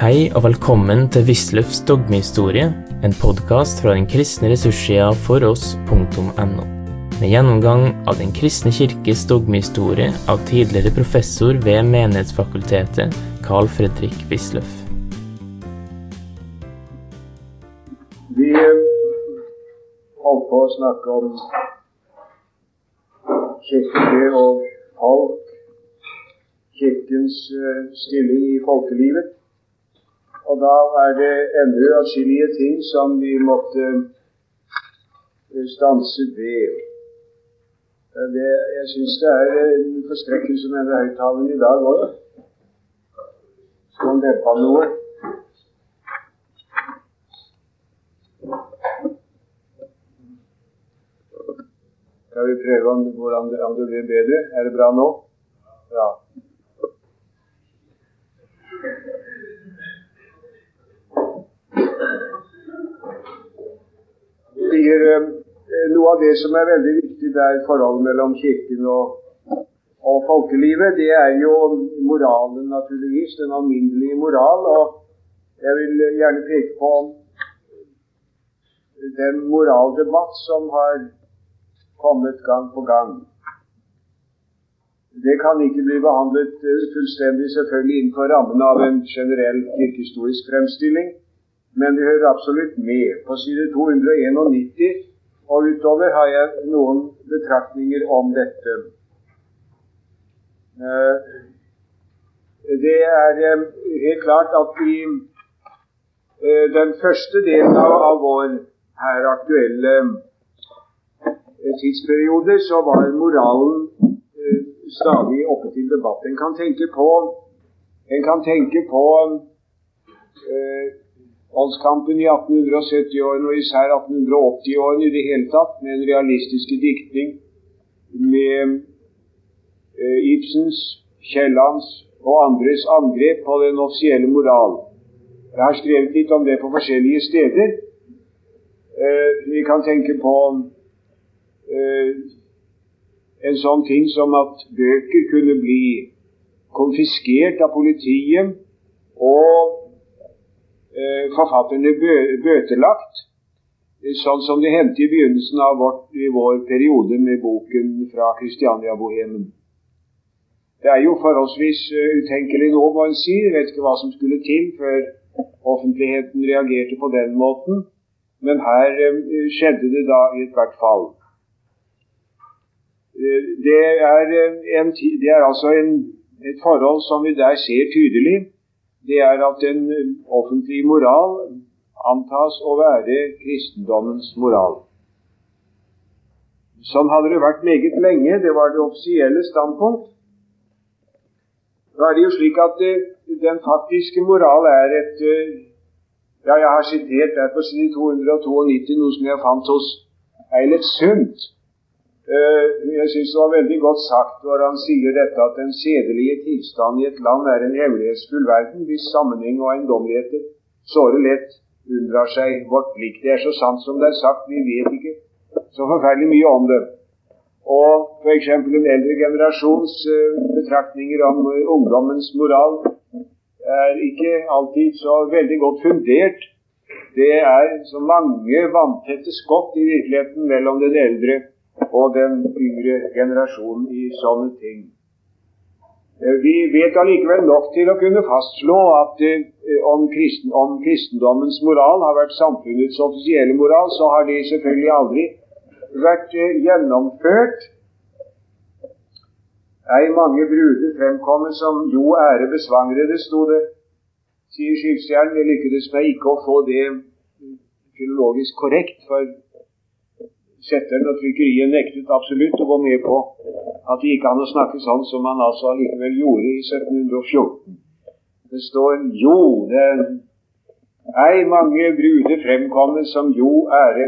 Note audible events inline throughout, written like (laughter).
Hei og velkommen til Wisløffs dogmehistorie, en podkast fra den kristne ressurssida foross.no. Med gjennomgang av Den kristne kirkes dogmehistorie av tidligere professor ved Menighetsfakultetet, Carl Fredrik Wisløff. Vi holdt på å snakke om kirke og folk, kirkens eh, stilling i folkelivet. Og da er det ennå atskillige ting som vi måtte eh, stanse ved. Det, jeg syns det er en forskrekkelse med denne høyttaleren i dag òg. Skal man dempe noe? Skal vi prøve om, hvordan det, om det blir bedre? Er det bra nå? Ja. Sier eh, noe av det som er veldig viktig, der, er forholdet mellom Kirken og, og folkelivet. Det er jo moralen, naturligvis. Den alminnelige moral. Og jeg vil gjerne peke på den moraldebatt som har kommet gang på gang. Det kan ikke bli behandlet eh, fullstendig selvfølgelig innenfor rammen av en generell kirkehistorisk fremstilling men det hører absolutt med. På side 291 og utover har jeg noen betraktninger om dette. Eh, det er eh, helt klart at i eh, den første delen av vår her aktuelle tidsperiode så var moralen stadig oppe til debatt. En kan tenke på, en kan tenke på voldskampen i 1870-årene og især 1880-årene i det hele tatt, med en realistiske diktning med eh, Ibsens, Kiellands og andres angrep på den offisielle moral. Jeg har skrevet litt om det på forskjellige steder. Eh, vi kan tenke på eh, en sånn ting som at bøker kunne bli konfiskert av politiet og Eh, forfatterne bøtelagt, eh, sånn som det hendte i begynnelsen av vårt, i vår periode med boken fra Kristiania-bohemen. Det er jo forholdsvis eh, utenkelig nå, må en si. Jeg vet ikke hva som skulle til før offentligheten reagerte på den måten. Men her skjedde det da i hvert fall. Det er, en, det er altså en, et forhold som vi der ser tydelig det er at den offentlige moral antas å være kristendommens moral. Sånn hadde det vært meget lenge. Det var det offisielle standpunkt. Nå er det jo slik at det, eh, den faktiske moral er et eh, Ja, jeg har sitert der på side 292 noe som jeg fant hos Eilert Sundt. Eh, jeg syns det var veldig godt sagt når han sier dette at den sedelige tilstand i et land er en hemmelighetsfull verden hvis sammenheng og eiendommeligheter såre lett unndrar seg vårt blikk. Det er så sant som det er sagt, vi vet ikke så forferdelig mye om det. Og f.eks. en eldre generasjons uh, betraktninger om uh, ungdommens moral er ikke alltid så veldig godt fundert. Det er så mange vanntette skott i virkeligheten mellom den eldre og den yngre generasjonen i sånne ting. Eh, vi vet allikevel nok til å kunne fastslå at eh, om, kristen, om, kristendommens moral har vært samfunnets offisielle moral, så har det selvfølgelig aldri vært eh, gjennomført. Ei mange bruder fremkomme som jo ære besvangrede, sto det, sier Skipsstjernen. Det lykkedes meg ikke å få det filologisk korrekt, for Setteren og trykkeriet nektet absolutt å gå med på at det gikk an å snakke sånn som man altså allikevel gjorde i 1714. Det står jo det Ei mange bruder fremkommer som jo ære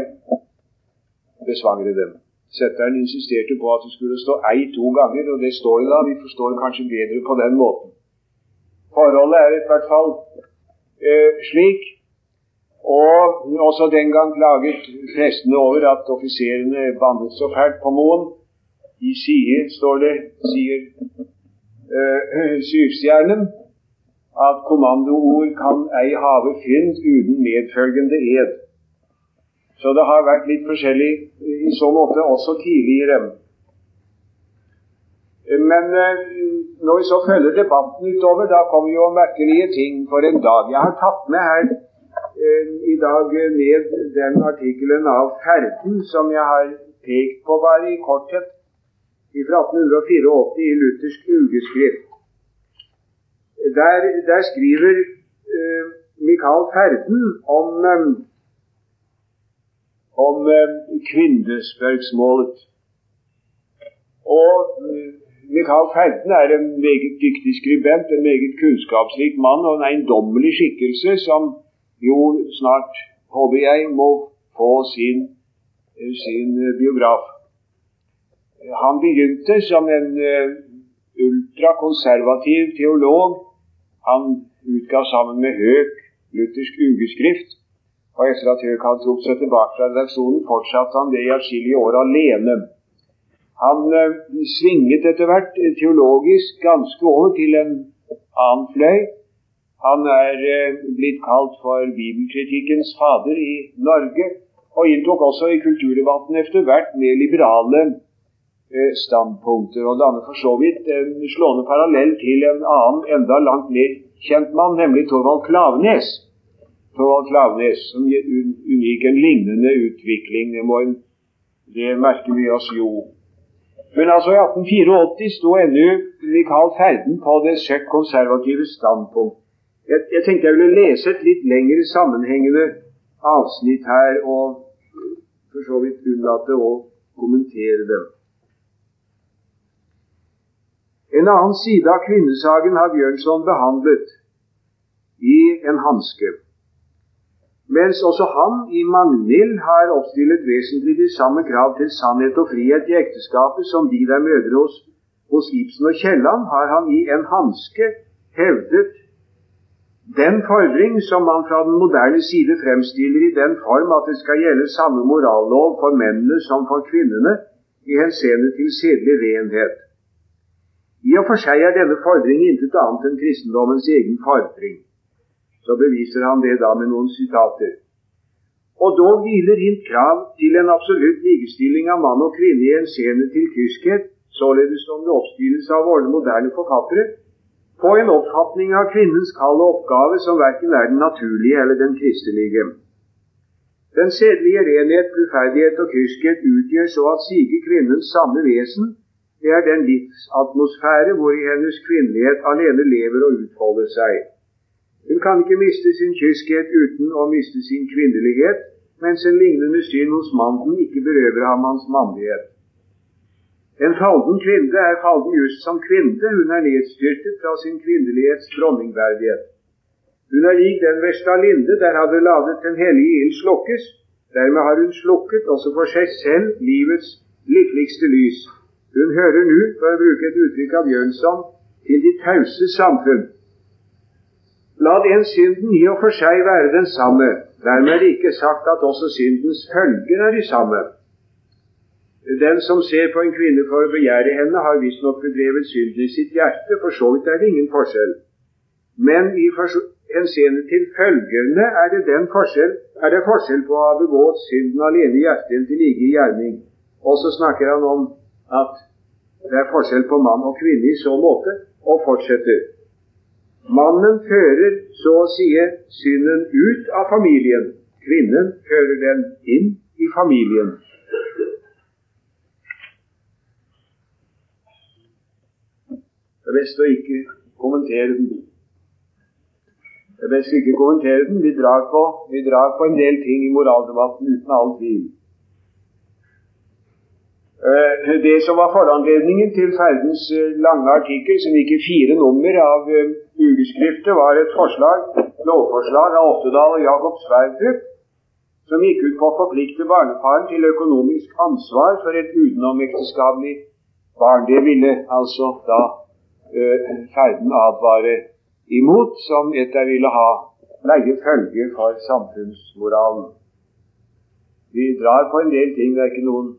besvangre dem. Setteren insisterte på at det skulle stå ei to ganger, og det står det da. Vi forstår kanskje bedre på den måten. Forholdet er i hvert fall eh, slik og også den gang klaget prestene over at offiserene bannet så fælt på Moen. De sier, står det, sier øh, Syvstjernen, at kommandoord kan ei have fynd uten medfølgende ed. Så det har vært litt forskjellig i så måte også tidligere. Men eh, når vi så følger debatten utover, da kommer jo merkelige ting for en dag. Jeg har tatt med her i dag ned den artikkelen av Ferden som jeg har pekt på bare i korthet, fra 1884 i luthersk ugeskrift. Der, der skriver uh, Michael Ferden om, um, om eh, kvinnespørsmålet. Og uh, Michael Ferden er en meget dyktig skribent, en meget kunnskapsrik mann og en eiendommelig skikkelse som jo snart, håper jeg, må få sin, sin biograf. Han begynte som en uh, ultrakonservativ teolog. Han utga sammen med Høek luthersk ugeskrift. Og etter at Høek hadde trukket seg tilbake fra redaksjonen, fortsatte han det i atskillige år alene. Han svinget etter hvert teologisk ganske over til en annen fløy. Han er uh, blitt kalt for bibelkritikkens fader i Norge, og inntok også i kulturdebatten etter hvert mer liberale uh, standpunkter. Og danner for så vidt en slående parallell til en annen, enda langt mer kjent mann, nemlig Torvald Klavenes. Torvald Klavenes, som unngikk en lignende utvikling. Det, en, det merker vi oss jo. Men altså i 1884 sto ennå Michael Ferden på det søkk konservative standpunkt. Jeg, jeg, tenkte jeg ville lese et litt lengre sammenhengende avsnitt her, og for så vidt unnlate å kommentere dem. En annen side av kvinnesaken har Bjørnson behandlet i en hanske. Mens også han i Magnhild har oppstillet vesentlig de samme krav til sannhet og frihet i ekteskapet som de der mødre hos, hos Ibsen og Kielland, har han i en hanske hevdet den fordring som man fra den moderne side fremstiller i den form at det skal gjelde samme morallov for mennene som for kvinnene i henseende til sedelig renhet. I og for seg er denne fordring intet annet enn kristendommens egen fordring så beviser han det da med noen sitater. Og dog hviler hint krav til en absolutt likestilling av mann og kvinne i henseende til kyskhet, således som det oppstilles av våre moderne forfattere, på en oppfatning av kvinnens kall og oppgave som verken er den naturlige eller den kristelige. Den sedelige renhet, bluferdighet og kyskhet utgjør så at sige kvinnens samme vesen, det er den livsatmosfære hvor i hennes kvinnelighet alene lever og utfolder seg. Hun kan ikke miste sin kyskhet uten å miste sin kvinnelighet, mens en lignende syn hos mannen ikke berøver ham hans mannlighet. En falden kvinne er falden just som kvinne, hun er nedstyrtet fra sin kvinnelighets dronningverdighet. Hun er lik den vesle Linde, der hadde ladet den hellige ild slukkes. Dermed har hun slukket også for seg selv livets lykkeligste lys. Hun hører nå, for å bruke et uttrykk av Bjørnson, til de tause samfunn. La den synden i og for seg være den samme. Dermed er det ikke sagt at også syndens følger er de samme. Den som ser på en kvinne for å begjære henne, har visstnok bedrevet synd i sitt hjerte. For så vidt er det ingen forskjell. Men i henseende til følgerne er det, den forskjell, er det forskjell på å ha begått synden alene i hjertet eller til like gjerning. Og så snakker han om at det er forskjell på mann og kvinne i så måte, og fortsetter. Mannen fører så å si synden ut av familien. Kvinnen fører den inn i familien. Det er best å ikke kommentere den. Det er best å ikke kommentere den. Vi drar på, vi drar på en del ting i moraldebatten uten all tvil. Eh, det som var foranledningen til Ferdens eh, lange artikkel, som gikk i fire nummer av eh, ugeskriftet, var et forslag, lovforslag av Oftedal og Jakob Sverdrup, som gikk ut på å forplikte barnefaren til økonomisk ansvar for et utenomekteskapelig barn. Det ville altså da Ferden advarer imot, som etter ville ha leie følge for samfunnsmoralen. Vi drar på en del ting. Det er ikke noen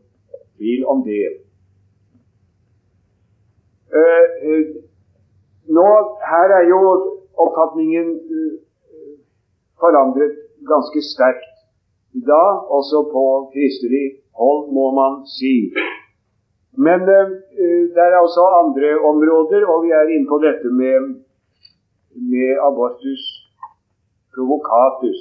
tvil om det. Uh, uh, nå, her er jo oppfatningen forandret ganske sterkt. Da, også på kristelig hold, må man si. Men uh, det er også andre områder, og vi er inne på dette med, med abortus provocatus.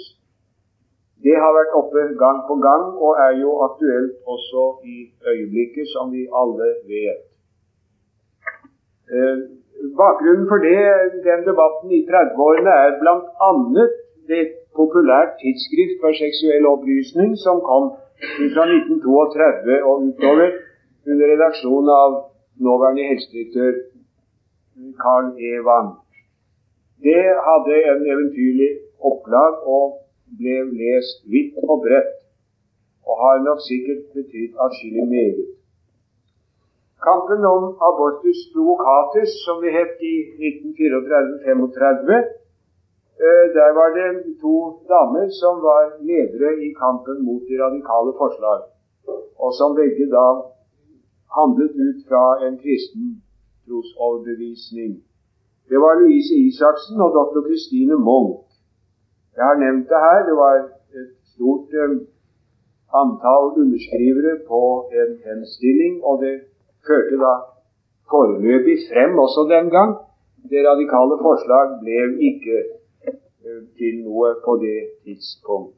Det har vært oppe gang på gang, og er jo aktuelt også i øyeblikket, som vi alle vet. Uh, bakgrunnen for det, den debatten i 30-årene er bl.a. det populært tidsskrift for seksuell opplysning som kom fra 1932 og utover under redaksjon av nåværende helsedirektør Carl E. Wang. Det hadde en eventyrlig opplag og ble lest vidt og bredt, og har nok sikkert betydd atskillig meget. Kampen om abortus provocatus, som det het i 1934-35, Eh, der var det to damer som var ledere i kampen mot de radikale forslag, og som begge da handlet ut fra en kristen trosoverbevisning. Det var Louise Isaksen og dr. Christine Munch. Jeg har nevnt det her. Det var et stort eh, antall underskrivere på en henstilling, og det førte da foreløpig frem også den gang. Det radikale forslag ble ikke til noe på det tidspunkt.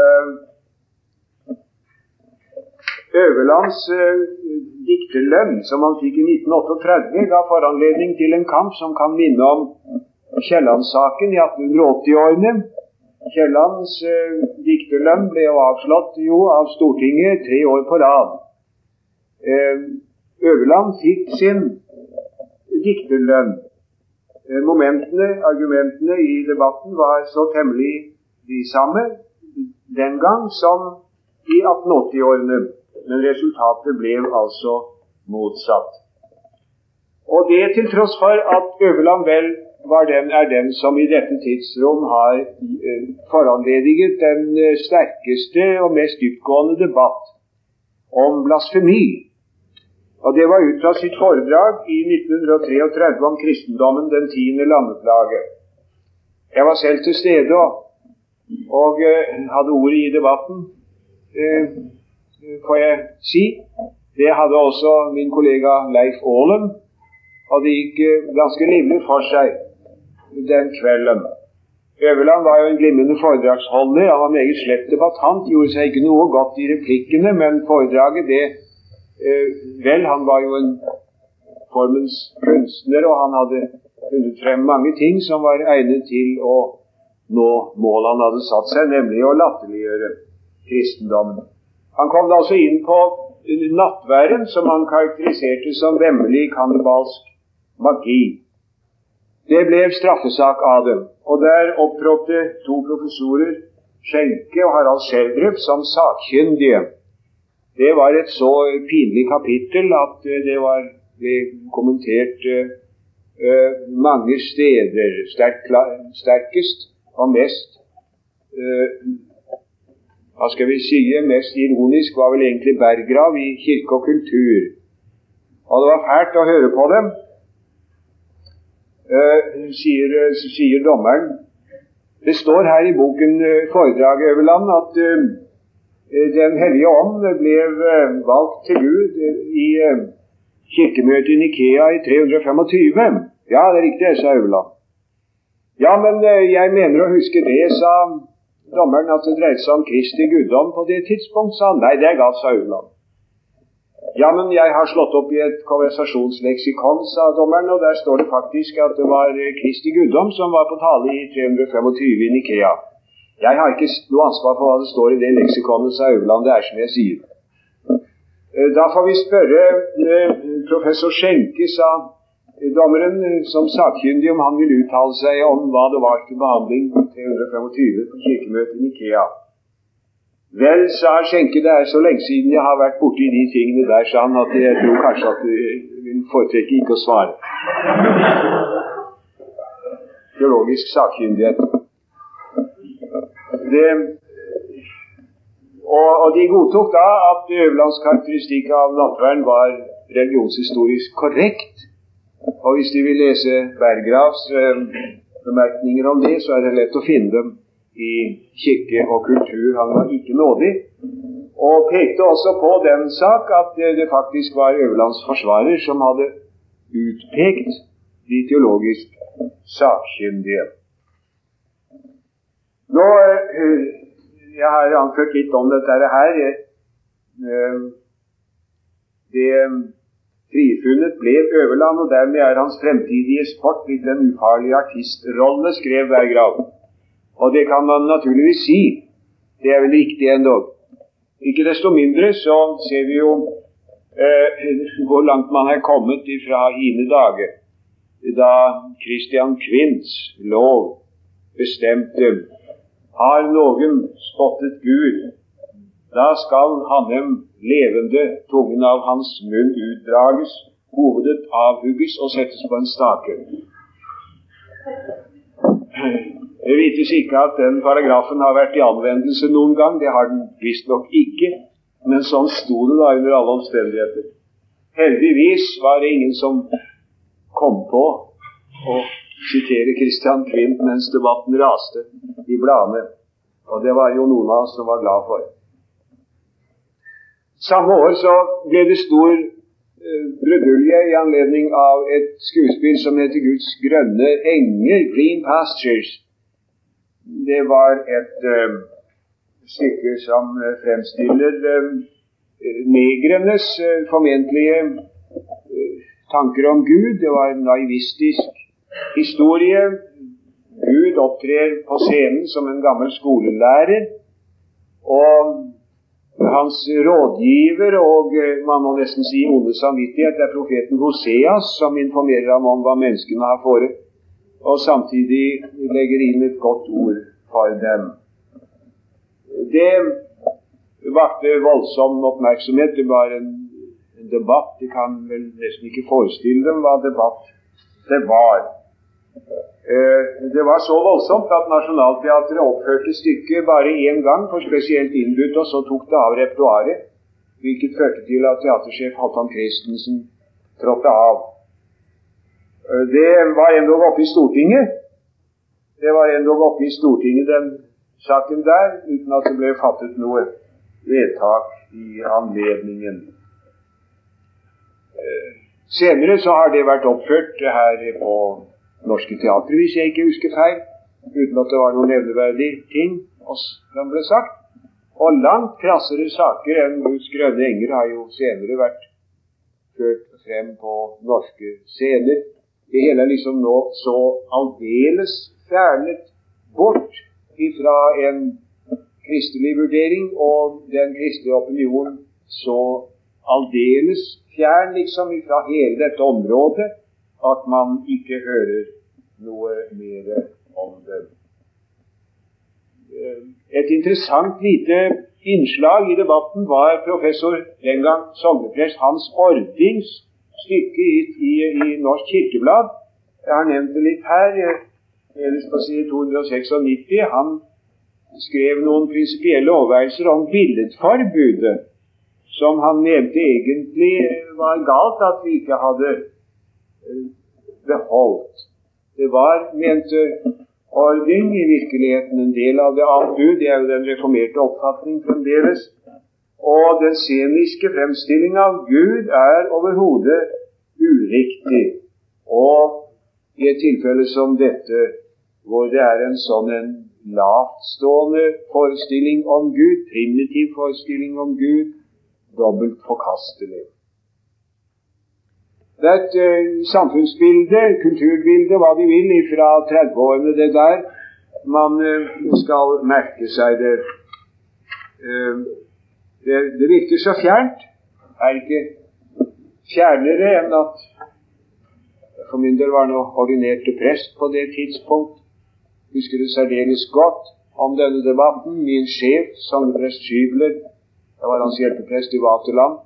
Ehm, Øverlands eh, dikterlønn, som han fikk i 1938, ga foranledning til en kamp som kan minne om Kielland-saken i 1880-årene. Kiellands eh, dikterlønn ble jo avslått jo av Stortinget tre år på rad. Eh, Øverland fikk sin dikterlønn Eh, momentene, argumentene i debatten var så temmelig de samme den gang som i 1880-årene. Men resultatet ble altså motsatt. Og det til tross for at Øverland vel den, er den som i dette tidsrom har eh, foranlediget den eh, sterkeste og mest dyptgående debatt om blasfemi og Det var ut fra sitt foredrag i 1933 om kristendommen, den tiende landeplage. Jeg var selv til stede og, og uh, hadde ordet i debatten, får jeg si. Det hadde også min kollega Leif Aalen, og det gikk uh, ganske livlig for seg den kvelden. Øverland var jo en glimrende foredragsholder. Han var meget slett debattant, gjorde seg ikke noe godt i replikkene, men foredraget det Eh, vel, han var jo en formens kunstner, og han hadde funnet frem mange ting som var egnet til å nå målet han hadde satt seg, nemlig å latterliggjøre kristendommen. Han kom da altså inn på nattværen, som han karakteriserte som vemmelig kannibalsk magi. Det ble straffesak av dem, og der opptrådte to professorer, Skjenke og Harald Schjelderup, som sakkyndige. Det var et så pinlig kapittel at eh, det var ble kommentert uh, mange steder. Sterk, sterkest og mest uh, Hva skal vi si mest ironisk var vel egentlig Berggrav i Kirke og kultur. Og det var fælt å høre på dem, uh, sier, sier, dommeren. Det står her i boken Foredraget Øverland at Eh, den hellige ånd ble eh, valgt til Gud eh, i kirkemøtet i Nikea i 325. Ja, det er riktig, sa Øverland. Ja, men jeg mener å huske det, sa dommeren, at det dreide seg om Kristi guddom på det tidspunkt, sa han. Nei, det er galt, sa Auland. Ja, men jeg har slått opp i et konversasjonsleksikon, sa dommeren, og der står det faktisk at det var Kristi guddom som var på tale i 325 i Nikea. Jeg har ikke noe ansvar for hva det står i det leksikonet, sa Øverland. Det er som jeg sier. Da får vi spørre eh, professor Skjenke, sa dommeren eh, som sakkyndig, om han vil uttale seg om hva det var til behandling 325 på kirkemøtet i Nikea. Vel, sa Skjenke, det er så lenge siden jeg har vært borti de tingene der, sa han, at jeg tror kanskje at hun foretrekker foretrekke ikke å svare. Teologisk sakkyndighet det, og, og, de godtok da at Øverlands karakteristikk av nattverden var religionshistorisk korrekt. Og hvis de vil lese Berggravs eh, bemerkninger om det, så er det lett å finne dem i kirke og kultur. Han var ikke nådig. Og pekte også på den sak at det faktisk var øverlandsforsvarer som hadde utpekt de teologisk sakkyndige. Nå, eh, Jeg har anført litt om dette her. Eh, det Frifunnet ble Øverland, og dermed er hans fremtidige sport blitt en ufarlig artistrolle, skrev Bergrav. Og det kan man naturligvis si. Det er vel riktig endog. Ikke desto mindre så ser vi jo eh, hvor langt man er kommet fra hine dager, da Christian Quints lov bestemte har noen spottet Gud, da skal Hanem levende tungen av hans munn utdrages, hovedet avhugges og settes på en stake. Det vites ikke at den paragrafen har vært i anvendelse noen gang. Det har den visstnok ikke. Men sånn sto det da under alle omstendigheter. Heldigvis var det ingen som kom på å sitere Christian Quint mens debatten raste i bladene. Og det var jo noen av oss som var glad for. Samme år så ble det stor eh, brudulje i anledning av et skuespill som heter Guds grønne enger, Green Pastures. Det var et uh, stykke som uh, fremstiller uh, negrenes uh, formentlige tanker om Gud. Det var en naivistisk historie. Gud opptrer på scenen som en gammel skolelærer. Og hans rådgiver og eh, man må nesten si onde samvittighet er profeten Hoseas, som informerer ham om hva menneskene har fore, og samtidig legger inn et godt ord for dem. Det vakte voldsom oppmerksomhet. Det var en, debatt. De kan vel nesten ikke forestille dem hva debatt det var. Eh, det var så voldsomt at Nationaltheatret oppførte stykket bare én gang for spesielt innbudt, og så tok det av repertoaret, hvilket førte til at teatersjef Halvdan Christensen trådte av. Eh, det var endog oppe i Stortinget. Det var endog oppe i Stortinget, den saken der, uten at det ble fattet noe vedtak i anledningen. Eh, senere så har det vært oppført her på Norske Teatret, hvis jeg ikke husker feil, uten at det var noen nevneverdig ting som ble sagt. Og langt krassere saker enn Guds grønne enger har jo senere vært ført frem på norske scener. Det hele er liksom nå så aldeles fjernet bort ifra en kristelig vurdering, og den kristelige opinionen så aldeles fjern liksom ifra hele dette området at man ikke hører noe mer om det. Eh, et interessant lite innslag i debatten var professor den gang sogneprest Hans Ordings stykke i, i, i Norsk Kirkeblad. Jeg har nevnt det litt her. Ellers på side 296. Han skrev noen prinsipielle overveielser om billedforbudet, som han mente egentlig var galt at vi ikke hadde Eh, beholdt. Det var, mente Ording, i virkeligheten en del av det bud. Det er jo den reformerte oppfatning fremdeles. Og den sceniske fremstilling av Gud er overhodet uriktig. Og i et tilfelle som dette, hvor det er en sånn en lavtstående forestilling om Gud, primitiv forestilling om Gud, dobbelt forkastelig. Det er et uh, samfunnsbilde, kulturbilde, hva de vil, fra 30-årene, det der. Man uh, skal merke seg det. Uh, det. det. virker så fjernt. Er ikke fjernere enn at for min del var nå ordinerte prest på det tidspunkt. Husker det særdeles godt om denne debatten. Min sjef, sogneprest Skybler, jeg var hans hjelpeprest i Vaterland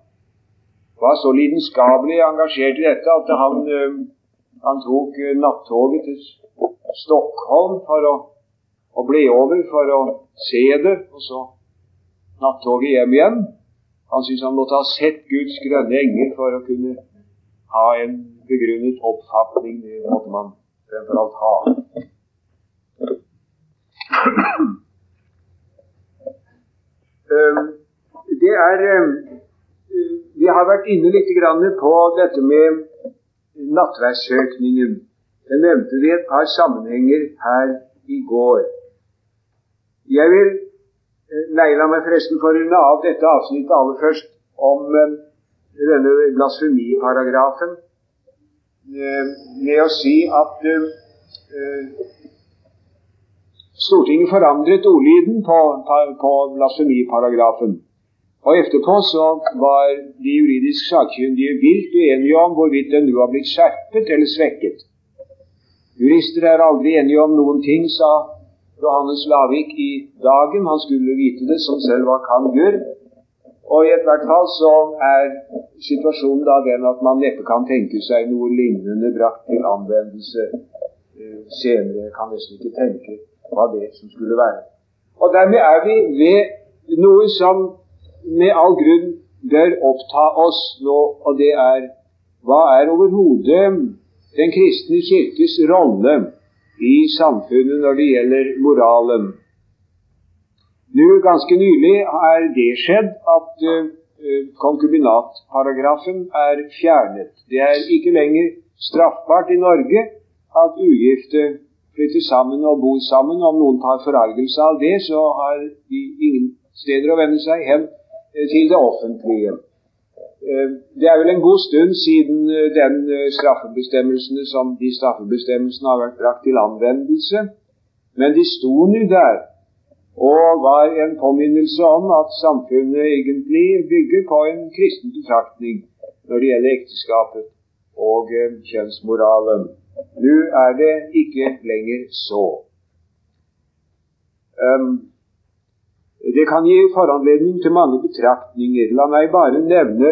var så lidenskapelig engasjert i dette at han, eh, han tok eh, nattoget til Stockholm for å, og ble over for å se det, og så nattoget hjem igjen. Han syntes han måtte ha sett Guds grønne enger for å kunne ha en begrunnet oppfatning. Det måtte man fremfor alt ha. Um, det er um, Vi har vært inne litt på dette med nattverdsøkningen. Det nevnte vi et par sammenhenger her i går. Jeg vil eh, Nei, la meg forresten få runde av dette avsnittet aller først om um, denne blasfemiparagrafen uh, med å si at Stortinget forandret ordlyden på, på blasfemiparagrafen. Og etterpå så var de juridisk sakkyndige vilt uenige om hvorvidt den nå har blitt skjerpet eller svekket. Jurister er aldri enige om noen ting, sa Johannes Lavik i Dagen. Han skulle vite det, som selv hva kangur. Og i hvert fall så er situasjonen da den at man neppe kan tenke seg noe lignende brakt til anvendelse uh, senere. Kan nesten ikke tenke hva det som skulle være. Og dermed er vi ved noe som med all grunn bør oppta oss nå, og det er hva er overhodet Den kristne kirkes rolle i samfunnet når det gjelder moralen? Nå, Ganske nylig er det skjedd at uh, konkubinatparagrafen er fjernet. Det er ikke lenger straffbart i Norge at ugifte flytter sammen og bor sammen. Om noen tar forargelse av det, så har de ingen steder å vende seg hen til det offentlige. Eh, det er vel en god stund siden eh, den straffebestemmelsene som de straffebestemmelsene har vært brakt til anvendelse, men de sto nå der og var en påminnelse om at samfunnet egentlig bygger på en kristen betraktning når det gjelder ekteskapet og kjønnsmoralen. Nå er det ikke lenger så. Um, det kan gi foranledning til mange betraktninger. La meg bare nevne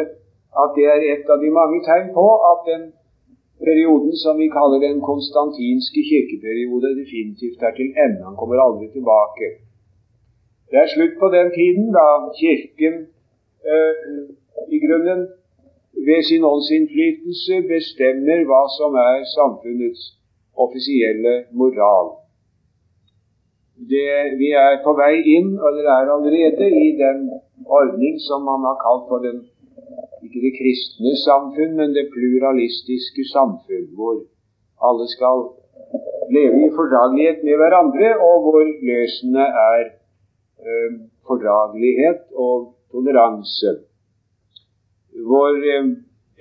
at det er et av de mange tegn på at den perioden som vi kaller den konstantinske kirkeperiode, definitivt er til ende. Han kommer aldri tilbake. Det er slutt på den tiden da Kirken øh, i grunnen ved sin åndsinnflytelse bestemmer hva som er samfunnets offisielle moral. Det, vi er på vei inn, eller er allerede, i den ordning som man har kalt for den ikke det kristne samfunn, men det pluralistiske samfunn, hvor alle skal leve i fordragelighet med hverandre, og hvor løsene er eh, fordragelighet og toleranse hvor eh,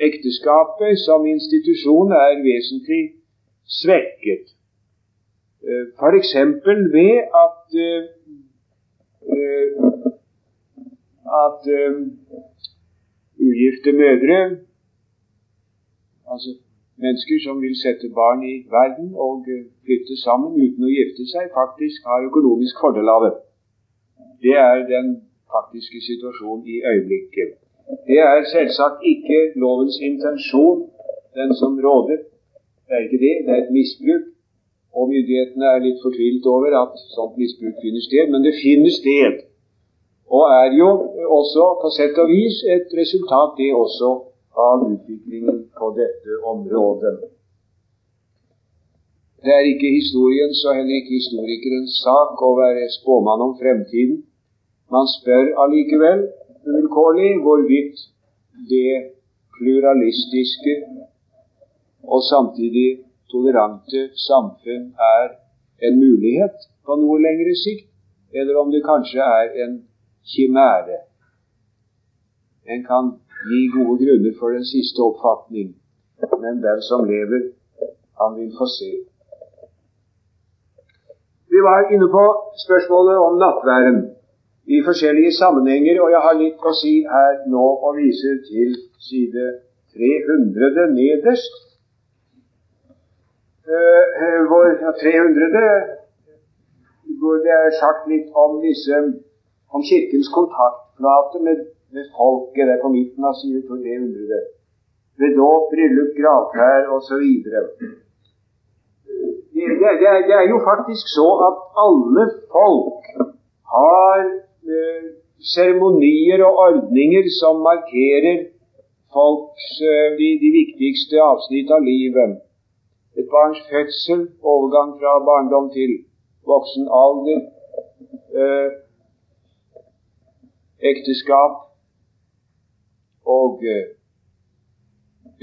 ekteskapet som institusjon er vesentlig svekket. Eh, F.eks. ved at eh, at ugifte mødre, altså mennesker som vil sette barn i verden og flytte sammen uten å gifte seg, faktisk har økonomisk fordel av det. Det er den faktiske situasjonen i øyeblikket. Det er selvsagt ikke lovens intensjon, den som råder. Det er ikke det. Det er et misbruk. Og myndighetene er litt fortvilt over at sånt misbruk finner sted. Men det finner sted. Og er jo også på sett og vis et resultat, det også, av utviklingen på dette området. Det er ikke historiens og heller ikke historikerens sak å være spåmann om fremtiden. Man spør allikevel uvilkårlig hvorvidt det pluralistiske og samtidig tolerante samfunn er en mulighet på noe lengre sikt, eller om det kanskje er en kimære. En kan gi gode grunner for den siste oppfatning, men den som lever, han vil få se. Vi var inne på spørsmålet om nattværen i forskjellige sammenhenger, og jeg har litt å si her nå og viser til side 300 nederst. Uh, hvor, ja, 300 hvor det er sagt litt om disse om Kirkens kontaktflate med, med folket. Det er på midten av side 300. Ved dåp, bryllup, gravferd osv. Det, det, det er jo faktisk så at alle folk har seremonier og ordninger som markerer folks eh, de, de viktigste avsnitt av livet. Et barns fødsel, overgang fra barndom til voksen alder, eh, ekteskap og eh,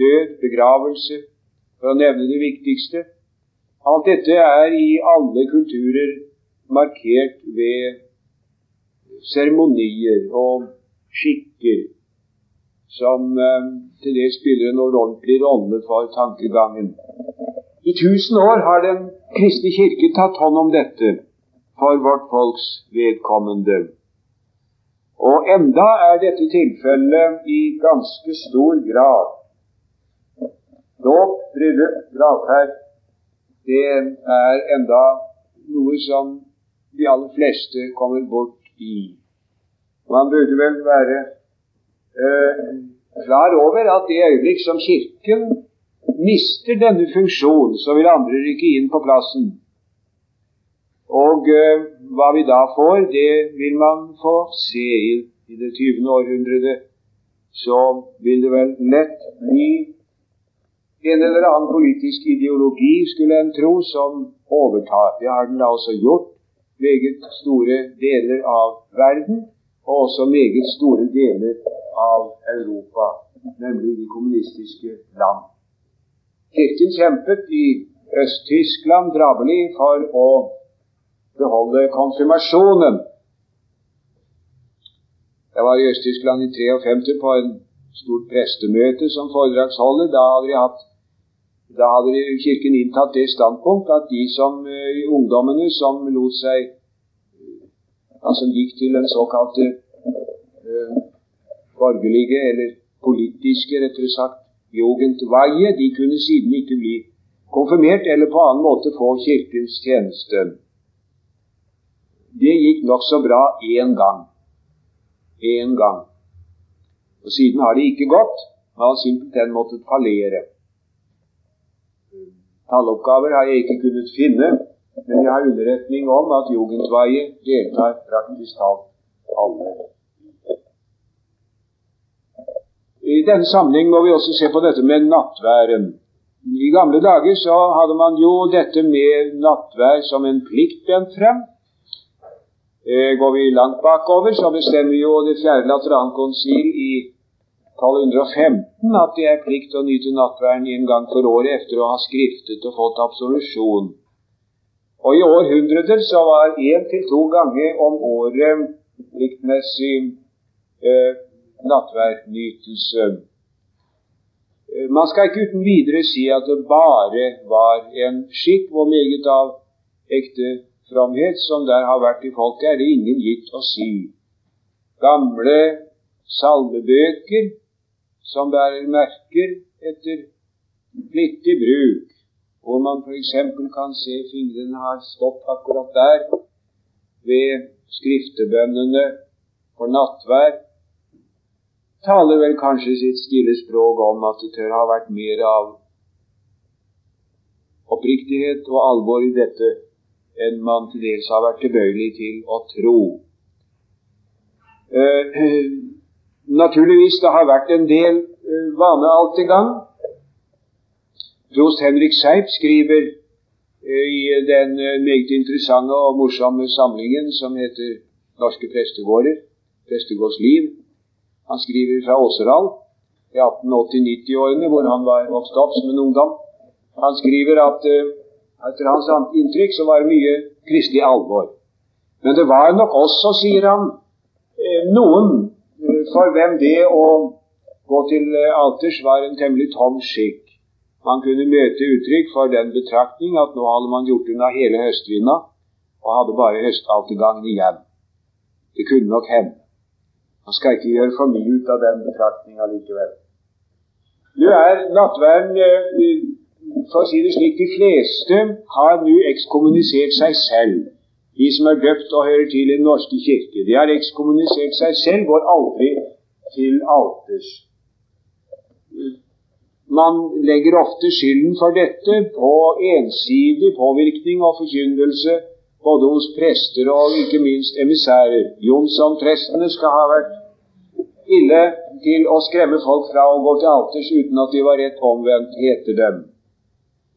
død, begravelse, for å nevne det viktigste. Alt dette er i alle kulturer markert ved seremonier og skikker som eh, til det spiller en ordentlig rolle for tankegangen. I tusen år har Den kristne kirke tatt hånd om dette for vårt folks vedkommende. Og enda er dette tilfellet i ganske stor grad. Dåp, bryllup, gravferd, det er enda noe som de aller fleste kommer bort i. Man burde vel være eh, klar over at det øyeblikk som Kirken mister denne funksjonen, så vil andre rykke inn på plassen. Og eh, hva vi da får, det vil man få se i, i det 20. århundret. Så vil det vel lett bli en eller annen politisk ideologi, skulle en tro, som overtar. Det har den da også gjort meget store deler av verden og også meget store deler av Europa, nemlig de kommunistiske land. Kirken kjempet i Øst-Tyskland drabelig for å beholde konfirmasjonen. Jeg var i Øst-Tyskland i 53 på en stort prestemøte som foredragsholder. Da hadde, de hatt, da hadde Kirken inntatt det standpunkt at de som uh, ungdommene som lot seg han som gikk til den såkalte uh, borgerlige, eller politiske, rettere sagt, Jugendweihe, de kunne siden ikke bli konfirmert eller på annen måte få Kirkens tjeneste. Det gikk nokså bra én gang. Én gang. Og siden har det ikke gått. Man har simpelthen måttet fallere. Talloppgaver har jeg ikke kunnet finne men jeg har underretning om at Jugendweihe deltar praktisk talt alle. I denne sammenheng må vi også se på dette med nattværen. I gamle dager så hadde man jo dette med nattvær som en plikt bent frem. Eh, går vi langt bakover, så bestemmer jo det fjerde laterankonsil i 1215 at det er plikt å nyte nattværen en gang for året etter å ha skriftet og fått absolusjon. Og i århundreter så var én til to ganger om året pliktmessig eh, nattverdnytelse. Eh, man skal ikke uten videre si at det bare var en skikk, hvor meget av ekte fromhet som der har vært i folket, er det ingen gitt å si. Gamle salmebøker som bærer merker etter flittig bruk, hvor man f.eks. kan se fingrene har stått akkurat der ved skriftebønnene for nattvær, taler vel kanskje sitt stille språk om at det tør ha vært mer av oppriktighet og alvor i dette enn man til dels har vært tilbøyelig til å tro. Eh, naturligvis det har vært en del uh, vanealtegang Prost Henrik Seip skriver eh, i den eh, meget interessante og morsomme samlingen som heter Norske prestegårder, Prestegårdsliv. Han skriver fra Åseral i 1880-90-årene, hvor han var vokst opp som en ungdom. Han skriver at uh, etter hans inntrykk så var det mye kristelig alvor. Men det var nok også, sier han, noen for hvem det å gå til alters var en temmelig tom skikk. Man kunne møte uttrykk for den betraktning at nå hadde man gjort unna hele høstvinda og hadde bare høstaltergangen igjen. Det kunne nok hende. Man skal ikke gjøre for mye ut av den betraktninga likevel. Nå er nattverden, eh, for å si det slik, de fleste har nå ekskommunisert seg selv. De som er døpt og hører til i Den norske kirke. De har ekskommunisert seg selv, går aldri til alters. Man legger ofte skylden for dette på ensidig påvirkning og forkynnelse både hos prester og ikke minst emissærer. Jonsson-prestene skal ha vært ille til å skremme folk fra å gå til alters uten at de var rett omvendt, heter dem.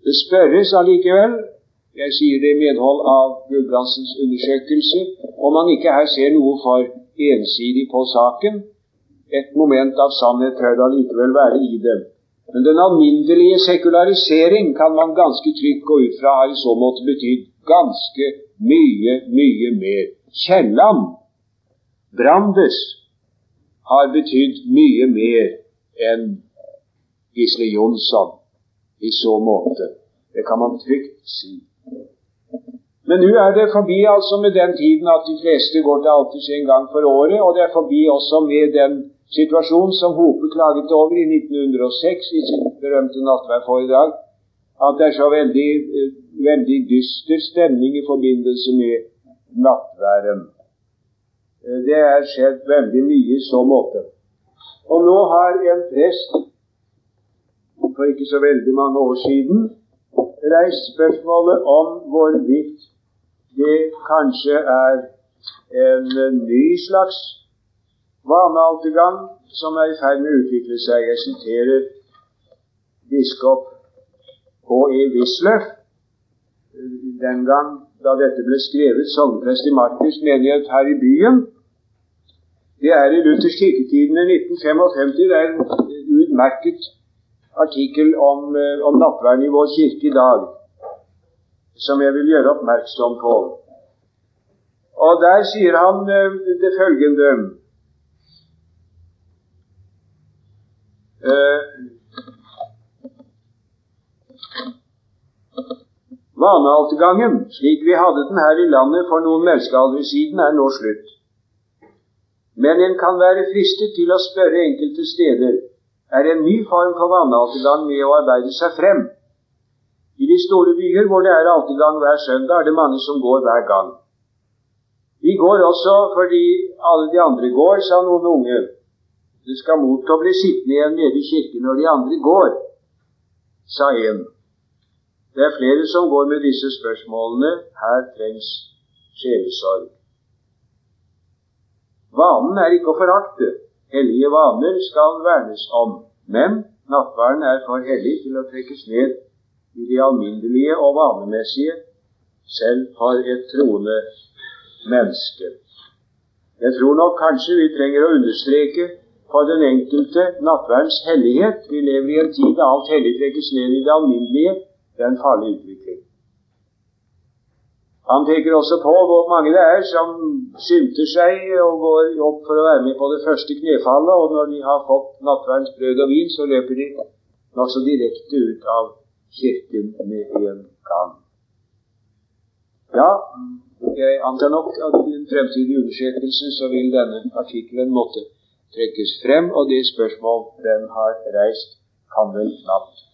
Det spørres allikevel, jeg sier det i medhold av Gulbrandsens undersøkelse, om man ikke her ser noe for ensidig på saken. Et moment av sannhet tør det allikevel være i det. Men den alminnelige sekularisering kan man ganske trygt gå ut fra har i så måte betydd ganske mye, mye mer. Kielland, Brandes, har betydd mye mer enn Gisle Jonsson i så måte. Det kan man trygt si. Men nå er det forbi altså med den tiden at de fleste går til alters en gang for året, og det er forbi også med den situasjonen som Hope klaget over i 1906 i sitt berømte nattverdforedrag, at det er så veldig, eh, veldig dyster stemning i forbindelse med nattværen. Eh, det er skjedd veldig mye i så måte. Og nå har en prest for ikke så veldig mange år siden reist spørsmålet om hvorvidt det kanskje er en ny slags vanealtergang som er i ferd med å utvikle seg. Jeg siterer biskop H.E. Wisløff den gang da dette ble skrevet, sogneprest i Markus menighet her i byen. Det er i Luthers kirketidene 1955. Det er en utmerket artikkel om, eh, om nattverden i vår kirke i dag som jeg vil gjøre oppmerksom på. Og der sier han eh, det følgende uh, Vanealtergangen, slik vi hadde den her i landet for noen menneskealdre siden, er nå slutt. Men en kan være fristet til å spørre enkelte steder er en ny form for vannaltergang med å arbeide seg frem. I de store byer hvor det er altergang hver søndag, er det mange som går hver gang. Vi går også fordi alle de andre går, sa noen unge. Det skal mot å bli sittende igjen nede i kirken når de andre går, sa en. Det er flere som går med disse spørsmålene. Her trengs sjelesorg. Vanen er ikke å forakte. Hellige vaner skal vernes om. Men nattverden er for hellig til å trekkes ned i de alminnelige og vanemessige, selv for et troende menneske. Jeg tror nok kanskje vi trenger å understreke for den enkelte nattverdens hellighet. Vi lever i en tid da alt hellig trekkes ned i det alminnelige. Det er en farlig utvikling. Han peker også på hvor mange det er som skynder seg og går opp for å være med på det første knefallet, og når de har fått nattverdens brød og vin, så løper de nokså direkte ut av kirken med en gang. Ja, jeg antar nok at i en fremtidig undersøkelse så vil denne artikkelen måtte trekkes frem, og det spørsmål den har reist, kan vel knapt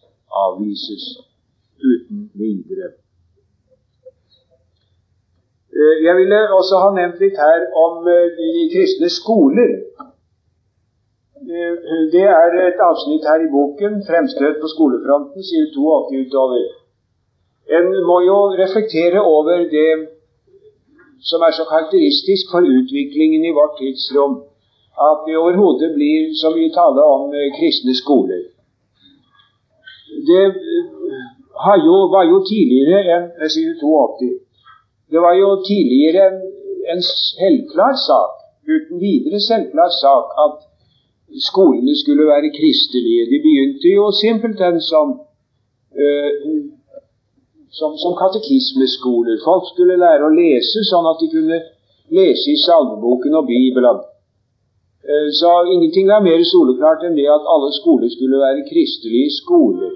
avvises uten videre. Eh, jeg ville også ha nevnt litt her om eh, de kristne skoler. Eh, det er et avsnitt her i boken, 'Fremstøt på skolefronten', sier 82 utover. En må jo reflektere over det som er så karakteristisk for utviklingen i vårt tidsrom, at det overhodet blir så mye tale om kristne skoler. Det jo, var jo tidligere enn side 82 det var jo tidligere en, en selvklar sak, uten videre selvklar sak, at skolene skulle være kristelige. De begynte jo simpelthen som, øh, som, som katekismeskoler. Folk skulle lære å lese sånn at de kunne lese i salmeboken og Bibelen. Uh, så ingenting er mer soleklart enn det at alle skoler skulle være kristelige skoler.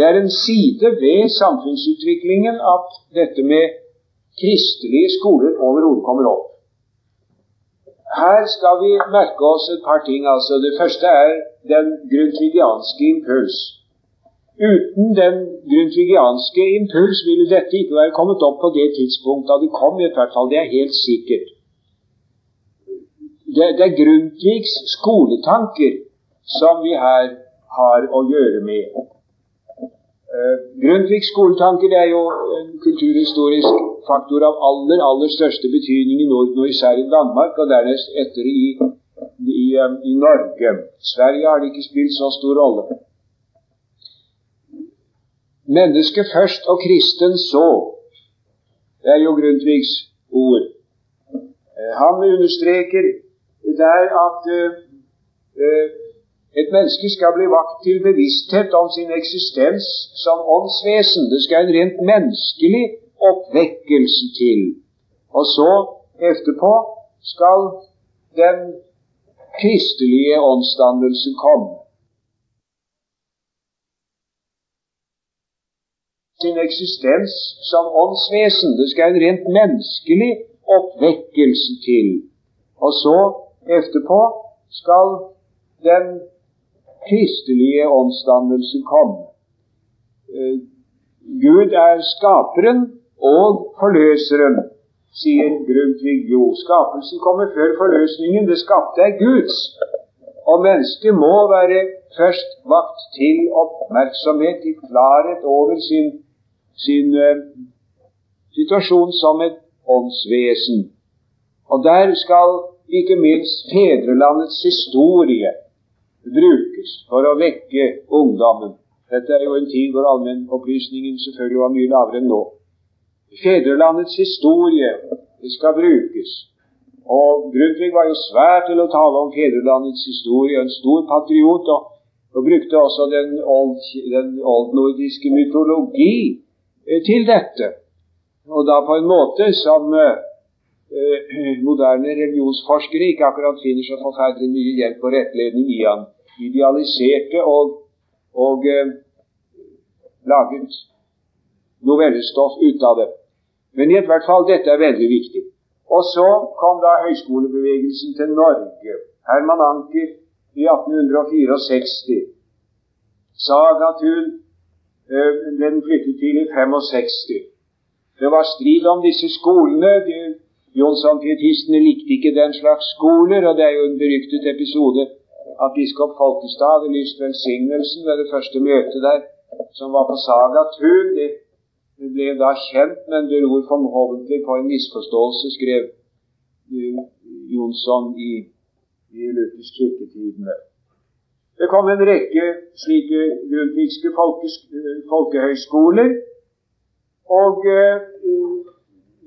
Det er en side ved samfunnsutviklingen at dette med kristelige skoler overhodet kommer opp. Her skal vi merke oss et par ting. altså. Det første er den grundtvigianske impuls. Uten den grundtvigianske impuls ville dette ikke være kommet opp på det tidspunkt da det kom, i hvert fall. Det er helt sikkert. Det, det er Grundtvigs skoletanker som vi her har å gjøre med. Uh, Grundtvigs skoletanker er jo en kulturhistorisk faktor av aller, aller største betydning i Norden, og især i Danmark, og dernest etter i, i eh, i Norge. Sverige har det ikke spilt så stor rolle. Mennesket først og kristen så. Det er jo Grundtvigs ord. Eh, han understreker der at uh, et menneske skal bli vakt til bevissthet om sin eksistens som åndsvesen. Det skal en rent menneskelig oppvekkelse til. Og så etterpå skal den kristelige åndsdannelse komme. Sin eksistens som åndsvesen. Det skal en rent menneskelig oppvekkelse til. Og så etterpå skal den kristelige åndsdannelse komme. Eh, Gud er skaperen og forløseren, sier Grundtvig Jo. Skapelsen kommer før forløsningen. Det skapte er Guds. Og mennesket må være først vakt til oppmerksomhet, til klarhet over sin, sin uh, situasjon som et åndsvesen. Og der skal ikke minst fedrelandets historie brukes for å vekke ungdommen. Dette er jo en tid hvor allmennopplysningen selvfølgelig var mye lavere enn nå. Fedrelandets historie skal brukes. Og Grundtvig var jo svær til å tale om fedrelandets historie, en stor patriot, og, og brukte også den, old, den oldnordiske mytologi eh, til dette. Og da på en måte som eh, moderne religionsforskere ikke akkurat finner så forferdelig mye hjelp og rettledning i han. Idealiserte og, og eh, laget novellestoff ut av det. Men i hvert fall, dette er veldig viktig. Og så kom da høyskolebevegelsen til Norge. Herman Anker i 1864 Sagatun eh, ble den flyttet til i 65. Det var strid om disse skolene. De, Jonsson-pietistene likte ikke den slags skoler, og det er jo en beryktet episode at biskop Folkestad hadde lyst velsignelsen ved det første møtet der, som var på Saga tun. Det, ble da kjent, men beror forhåpentlig på en misforståelse, skrev uh, Jonsson i, i Luthers kirketidene. Det kom en rekke slike grundtvigske uh, folkehøyskoler, og uh,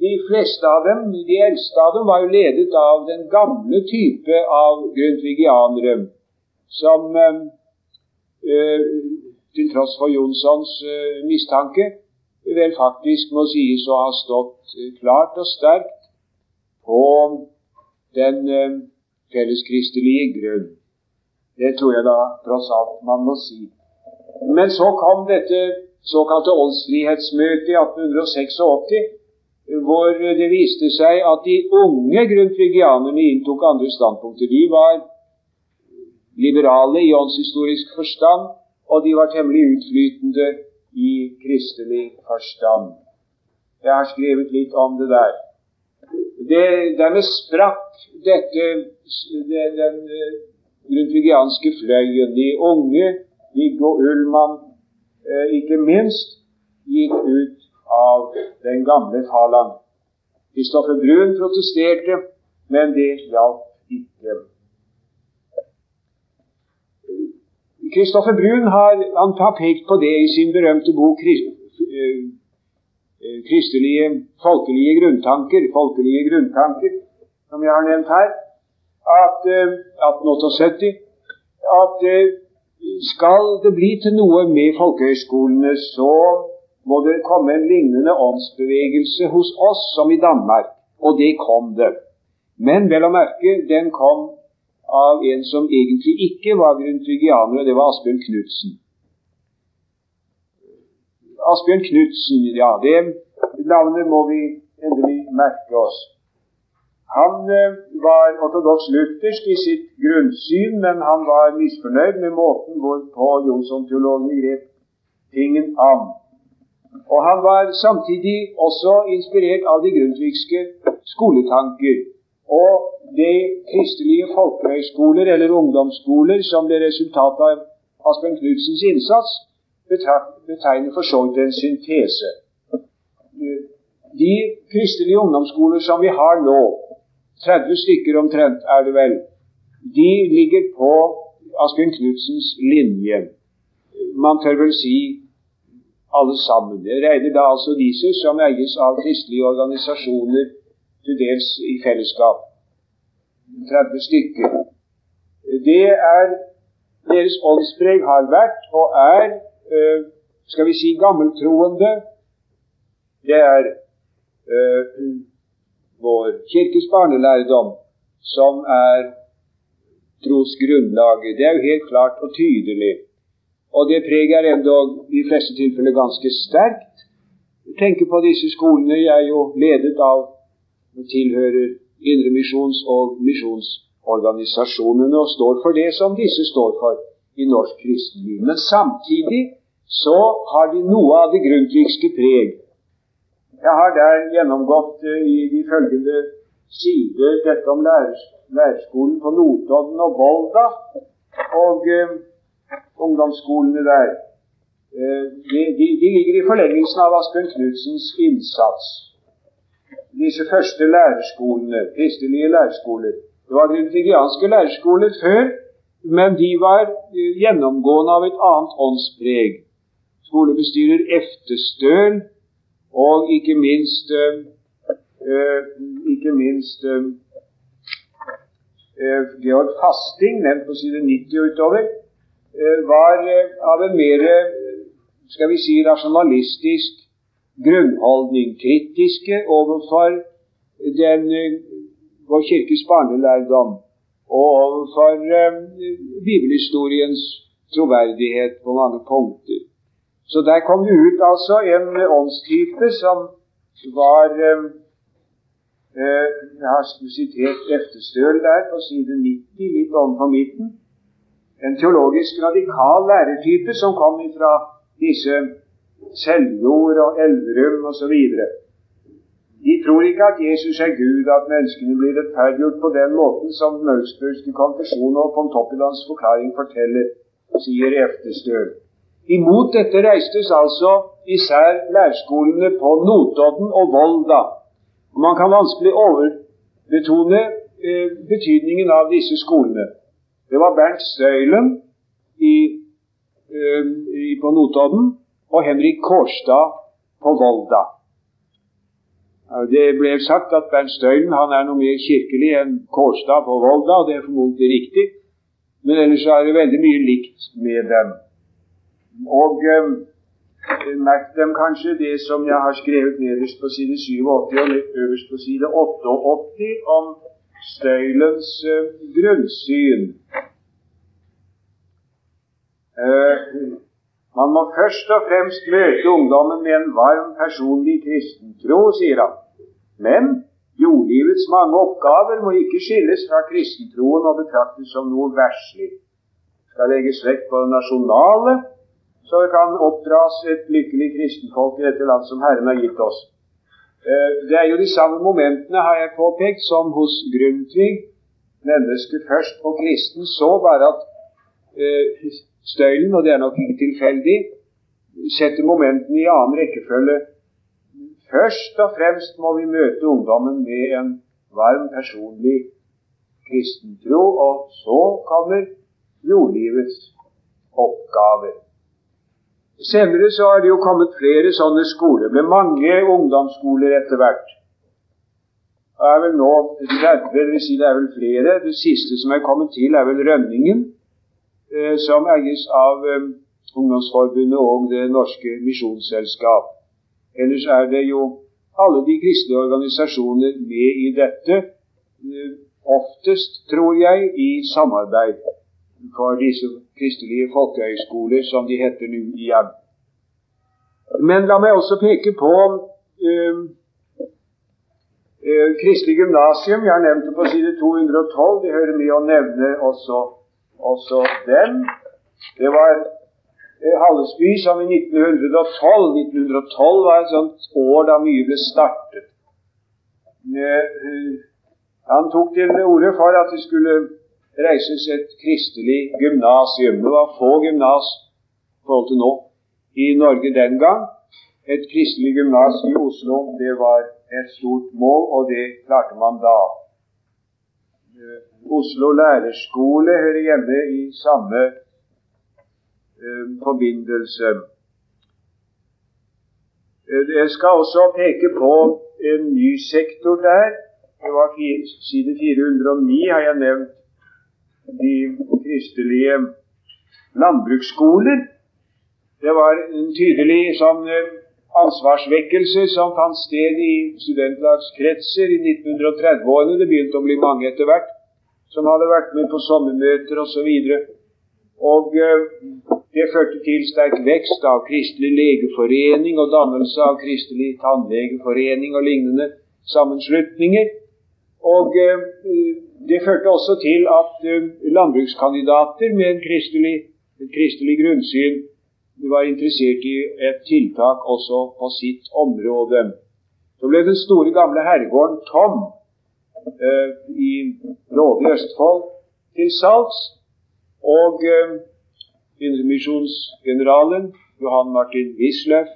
de fleste av dem, de eldste av dem, var jo ledet av den gamle type av grundtvigianere, som eh, til tross for Jonssons eh, mistanke vel faktisk må sies å ha stått klart og sterkt på den eh, felleskristelige grunn. Det tror jeg da tross alt man må si. Men så kom dette såkalte åndsfrihetsmøtet i 1886 hvor det viste seg at de unge grundtvigianerne inntok andre standpunkter. De var liberale i åndshistorisk forstand, og de var temmelig utflytende i kristelig forstand. Jeg har skrevet litt om det der. Det, dermed sprakk dette, det, den uh, grundtvigianske fløyen. De unge, Viggo Ullmann uh, ikke minst, gikk ut av den gamle falang. Kristoffer Brun protesterte, men det hjalp ikke. Kristoffer Brun har, har pekt på det i sin berømte bok eh, eh, kristelige, folkelige grunntanker, folkelige grunntanker, som jeg har nevnt her, at 1878 eh, at skal det bli til noe med folkehøyskolene, så må det komme en lignende åndsbevegelse hos oss som i Danmark. Og det kom det. Men vel å merke, den kom av en som egentlig ikke var grundtvigianer, og det var Asbjørn Knutsen. Asbjørn Knutsen, ja, det navnet må vi endelig merke oss. Han eh, var ortodoks luthersk i sitt grunnsyn, men han var misfornøyd med måten hvorpå Jonsson-teologene grep tingen an. Og han var samtidig også inspirert av de grundtvigske skoletanker. Og de kristelige folkehøyskoler eller ungdomsskoler som ble resultatet av Asbjørn Knudsens innsats, betegner for så vidt en syntese. De kristelige ungdomsskoler som vi har nå, 30 stykker omtrent er det vel, de ligger på Asbjørn Knudsens linje. Man tør vel si alle sammen. Jeg regner da altså disse som eies av kristelige organisasjoner, til dels i fellesskap. 30 stykker. Det er Deres åndspreg har vært og er, øh, skal vi si, gammeltroende. Det er øh, vår kirkes barnelærdom som er trosgrunnlaget. Det er jo helt klart og tydelig. Og det preget er endog i fleste tilfeller ganske sterkt. Tenker på disse skolene. Jeg er jo ledet av og tilhører Indremisjons- og misjonsorganisasjonene og står for det som disse står for i norsk kristenliv. Men samtidig så har de noe av det grundtvigske preg. Jeg har der gjennomgått uh, i de følgende sider dette om lærerskolen på Notodden og Volda. Og uh, ungdomsskolene der. Eh, de, de, de, ligger i forlengelsen av Asbjørn Knudsens innsats. Disse første lærerskolene, kristelige lærerskoler. Det var grundtvigianske lærerskoler før, men de var eh, gjennomgående av et annet åndspreg. Skolebestyrer Eftestøl og ikke minst øh, ikke minst øh, Georg Fasting, nevnt på side 90 og utover, var eh, av en mer eh, skal vi si, rasjonalistisk grunnholdning. Kritiske overfor den, vår kirkes barnelærdom og overfor bibelhistoriens troverdighet på mange punkter. Så der kom det ut altså en åndstype som var Jeg har sitert Eftestøl der på side 90, litt ovenfor midten en teologisk radikal lærertype som kom fra disse Seljord og Elverum osv. De tror ikke at Jesus er Gud, at menneskene blir rettferdiggjort på den måten som den augsburgske konfesjon og Pontoppidans forklaring forteller, sier Eftestøl. Imot dette reistes altså især lærskolene på Notodden og Volda. Man kan vanskelig overbetone eh, betydningen av disse skolene. Det var Bernt Støylen i, øh, på Notodden og Henrik Kårstad på Volda. Det ble sagt at Bernt Støylen han er noe mer kirkelig enn Kårstad på Volda, og det er formodentlig riktig. Men ellers er det veldig mye likt med dem. Og øh, merk dem kanskje det som jeg har skrevet nederst på side 87 og øverst på side 88 om Støylens uh, grunnsyn. Uh, man må først og fremst møte ungdommen med en varm, personlig kristentro, sier han. Men jordlivets mange oppgaver må ikke skilles fra kristentroen og betraktes som noe verslig. Skal legges vekt på det nasjonale, så det kan oppdras et lykkelig kristenfolk i dette land som Herren har gitt oss. Eh, det er jo de samme momentene, har jeg påpekt, som hos Grundtvig. Mennesket først og kristen så bare at uh, støylen, og det er nok ikke tilfeldig, setter momentene i annen rekkefølge. Først og fremst må vi møte ungdommen med en varm, personlig kristentro, og så kommer jordlivets oppgaver. Senere så har det jo kommet flere sånne skoler, med mange ungdomsskoler etter hvert. Det er vel nå 30, dvs. si det er vel flere. Det siste som er kommet til, er vel Rønningen, eh, som eies av eh, Ungdomsforbundet og Det Norske Misjonsselskap. Ellers er det jo alle de kristne organisasjoner med i dette, eh, oftest, tror jeg, i samarbeid for disse kristelige folkehøyskoler, som de heter nå igjen. Men la meg også peke på uh, uh, Kristelig gymnasium. Jeg har nevnt det på side 212. Det hører med å nevne også, også den. Det var uh, Hallesby som i 1912 1912 var et sånt år da mye ble startet. han tok til orde for at det skulle reises et kristelig gymnasium. Det var få gymnas i forhold til nå i Norge den gang. Et kristelig gymnas i Oslo det var et stort mål, og det klarte man da. Oslo lærerskole hører hjemme i samme eh, forbindelse. Jeg skal også peke på en ny sektor der. Det var Side 409 har jeg nevnt de kristelige landbruksskoler. Det var en tydelig sånn ansvarsvekkelse som fant sted i studentlagskretser i 1930-årene. Det begynte å bli mange etter hvert som hadde vært med på sommermøter osv. Og, og det førte til sterk vekst av Kristelig legeforening og dannelse av Kristelig tannlegeforening og lignende sammenslutninger. Og det førte også til at landbrukskandidater med kristelig, et kristelig grunnsyn var interessert i et tiltak også på sitt område. Så ble den store, gamle herregården tom eh, i Råde i Østfold til salgs. Og eh, Indremisjonsgeneralen Johan Martin Wisløff,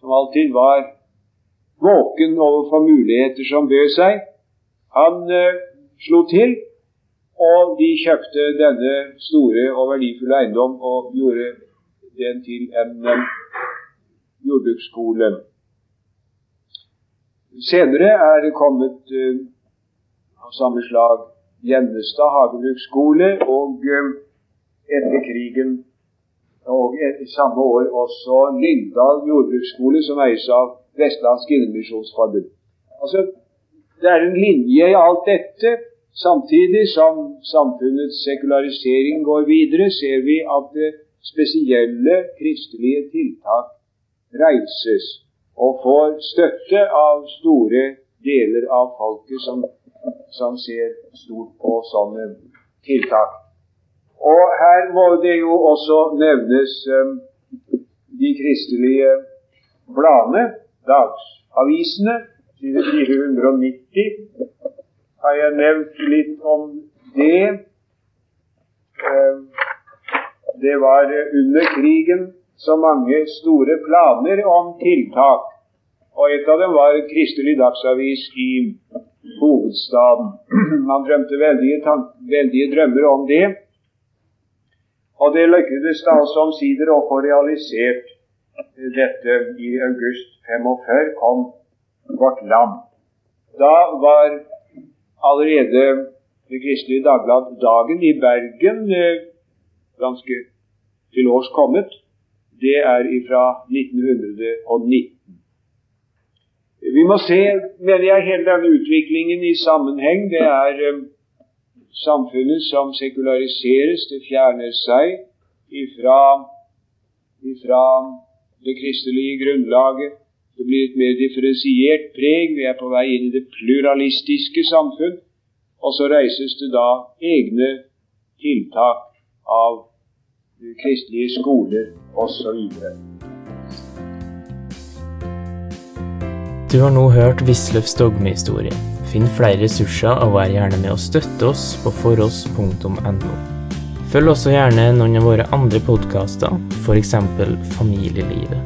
som alltid var våken overfor muligheter som bød seg, han eh, slo til. Og de kjøpte denne store og verdifulle eiendom og gjorde den til en jordbruksskole. Senere er det kommet eh, av samme slag Gjennestad hagebruksskole, og uh, etter krigen og etter samme år også Lyngdal jordbruksskole, som eies av Vestlandsk Indremisjonsforbund. Altså, det er en linje i alt dette. Samtidig som samfunnets sekularisering går videre, ser vi at det spesielle kristelige tiltak reises og får støtte av store deler av folket som, som ser stort på sånne tiltak. Og her må det jo også nevnes um, de kristelige bladene, dagsavisene. Side 490 har jeg nevnt litt om det. Um, det var under krigen så mange store planer om tiltak. Og et av dem var Kristelig Dagsavis i hovedstaden. (clears throat) Man drømte veldige, veldige drømmer om det. Og det lyktes da også omsider å få realisert dette i august 45 kom Vårt Land. Da var allerede Det Kristelige Dagblad Dagen i Bergen eh, ganske til års kommet, det er fra 1919. Vi må se, mener jeg, hele denne utviklingen i sammenheng. Det er um, samfunnet som sekulariseres, det fjerner seg ifra, ifra det kristelige grunnlaget. Det blir et mer differensiert preg. Vi er på vei inn i det pluralistiske samfunn. Og så reises det da egne tiltak av kristelige skoler osv. Du har nå hørt Wisløffs dogmehistorie. Finn flere ressurser og vær gjerne med å støtte oss på foross.no. Følg også gjerne noen av våre andre podkaster, f.eks. Familielivet.